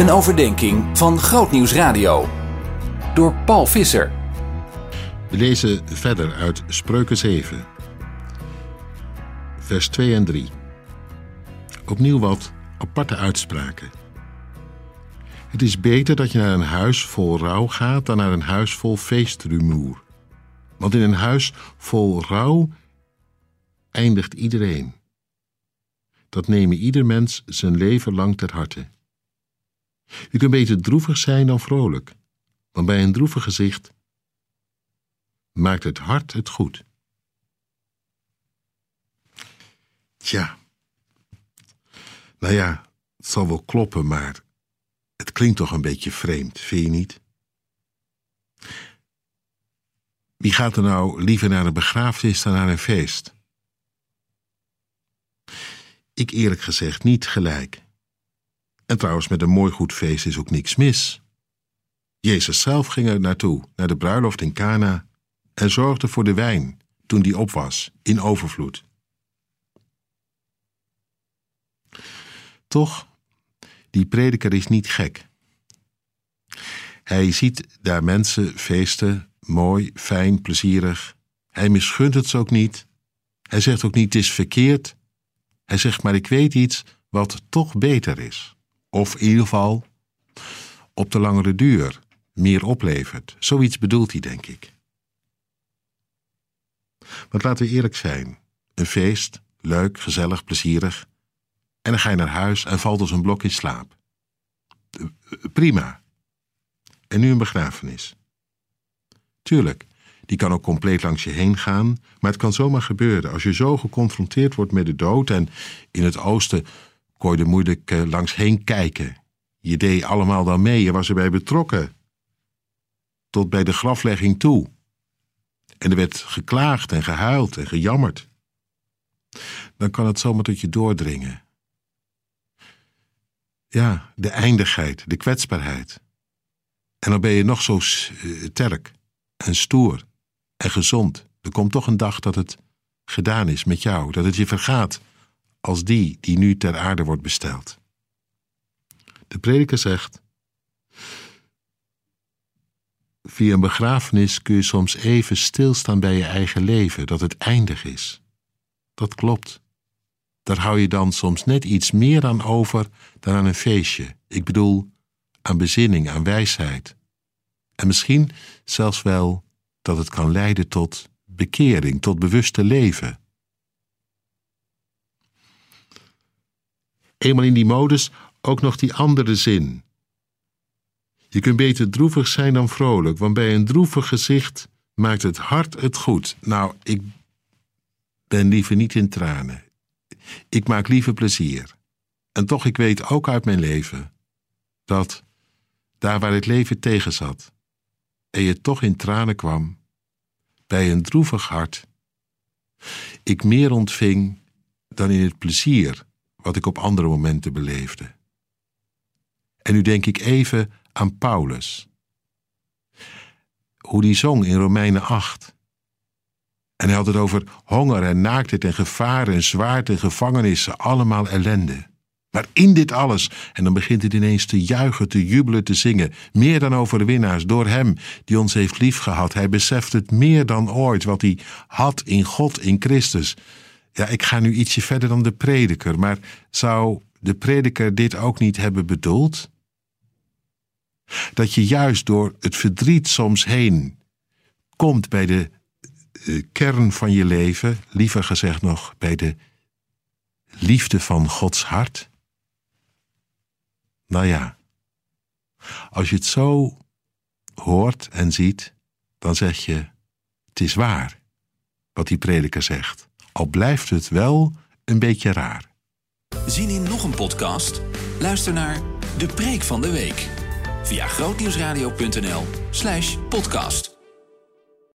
Een overdenking van Grootnieuws Radio. Door Paul Visser. We lezen verder uit Spreuken 7, vers 2 en 3. Opnieuw wat aparte uitspraken. Het is beter dat je naar een huis vol rouw gaat dan naar een huis vol feestrumoer. Want in een huis vol rouw eindigt iedereen. Dat nemen ieder mens zijn leven lang ter harte. Je kunt beter droevig zijn dan vrolijk, want bij een droevig gezicht maakt het hart het goed. Tja, nou ja, het zal wel kloppen, maar het klinkt toch een beetje vreemd, vind je niet? Wie gaat er nou liever naar een begrafenis dan naar een feest? Ik eerlijk gezegd niet gelijk. En trouwens, met een mooi goed feest is ook niks mis. Jezus zelf ging er naartoe, naar de bruiloft in Cana, en zorgde voor de wijn toen die op was, in overvloed. Toch, die prediker is niet gek. Hij ziet daar mensen feesten, mooi, fijn, plezierig. Hij misgunt het ze ook niet. Hij zegt ook niet het is verkeerd. Hij zegt maar ik weet iets wat toch beter is. Of in ieder geval op de langere duur meer oplevert. Zoiets bedoelt hij, denk ik. Want laten we eerlijk zijn: een feest, leuk, gezellig, plezierig. En dan ga je naar huis en valt als een blok in slaap. Prima. En nu een begrafenis. Tuurlijk, die kan ook compleet langs je heen gaan, maar het kan zomaar gebeuren als je zo geconfronteerd wordt met de dood en in het oosten kon je er moeilijk uh, langs heen kijken. Je deed allemaal dan mee, je was erbij betrokken. Tot bij de graflegging toe. En er werd geklaagd en gehuild en gejammerd. Dan kan het zomaar tot je doordringen. Ja, de eindigheid, de kwetsbaarheid. En dan ben je nog zo sterk en stoer en gezond. Er komt toch een dag dat het gedaan is met jou, dat het je vergaat als die die nu ter aarde wordt besteld. De prediker zegt: Via een begrafenis kun je soms even stilstaan bij je eigen leven, dat het eindig is. Dat klopt. Daar hou je dan soms net iets meer aan over dan aan een feestje. Ik bedoel, aan bezinning, aan wijsheid. En misschien zelfs wel dat het kan leiden tot bekering, tot bewuste leven. Eenmaal in die modus ook nog die andere zin. Je kunt beter droevig zijn dan vrolijk, want bij een droevig gezicht maakt het hart het goed. Nou, ik ben liever niet in tranen. Ik maak liever plezier. En toch, ik weet ook uit mijn leven dat daar waar het leven tegen zat en je toch in tranen kwam, bij een droevig hart, ik meer ontving dan in het plezier wat ik op andere momenten beleefde. En nu denk ik even aan Paulus. Hoe die zong in Romeinen 8. En hij had het over honger en naaktheid en gevaar en zwaard en gevangenissen, allemaal ellende. Maar in dit alles, en dan begint het ineens te juichen, te jubelen, te zingen, meer dan overwinnaars, door Hem die ons heeft liefgehad. Hij beseft het meer dan ooit wat hij had in God, in Christus. Ja, ik ga nu ietsje verder dan de prediker, maar zou de prediker dit ook niet hebben bedoeld? Dat je juist door het verdriet soms heen komt bij de uh, kern van je leven, liever gezegd nog bij de liefde van Gods hart? Nou ja, als je het zo hoort en ziet, dan zeg je: het is waar wat die prediker zegt. Al blijft het wel een beetje raar. Zien in nog een podcast? Luister naar De Preek van de Week via grootnieuwsradio.nl/podcast.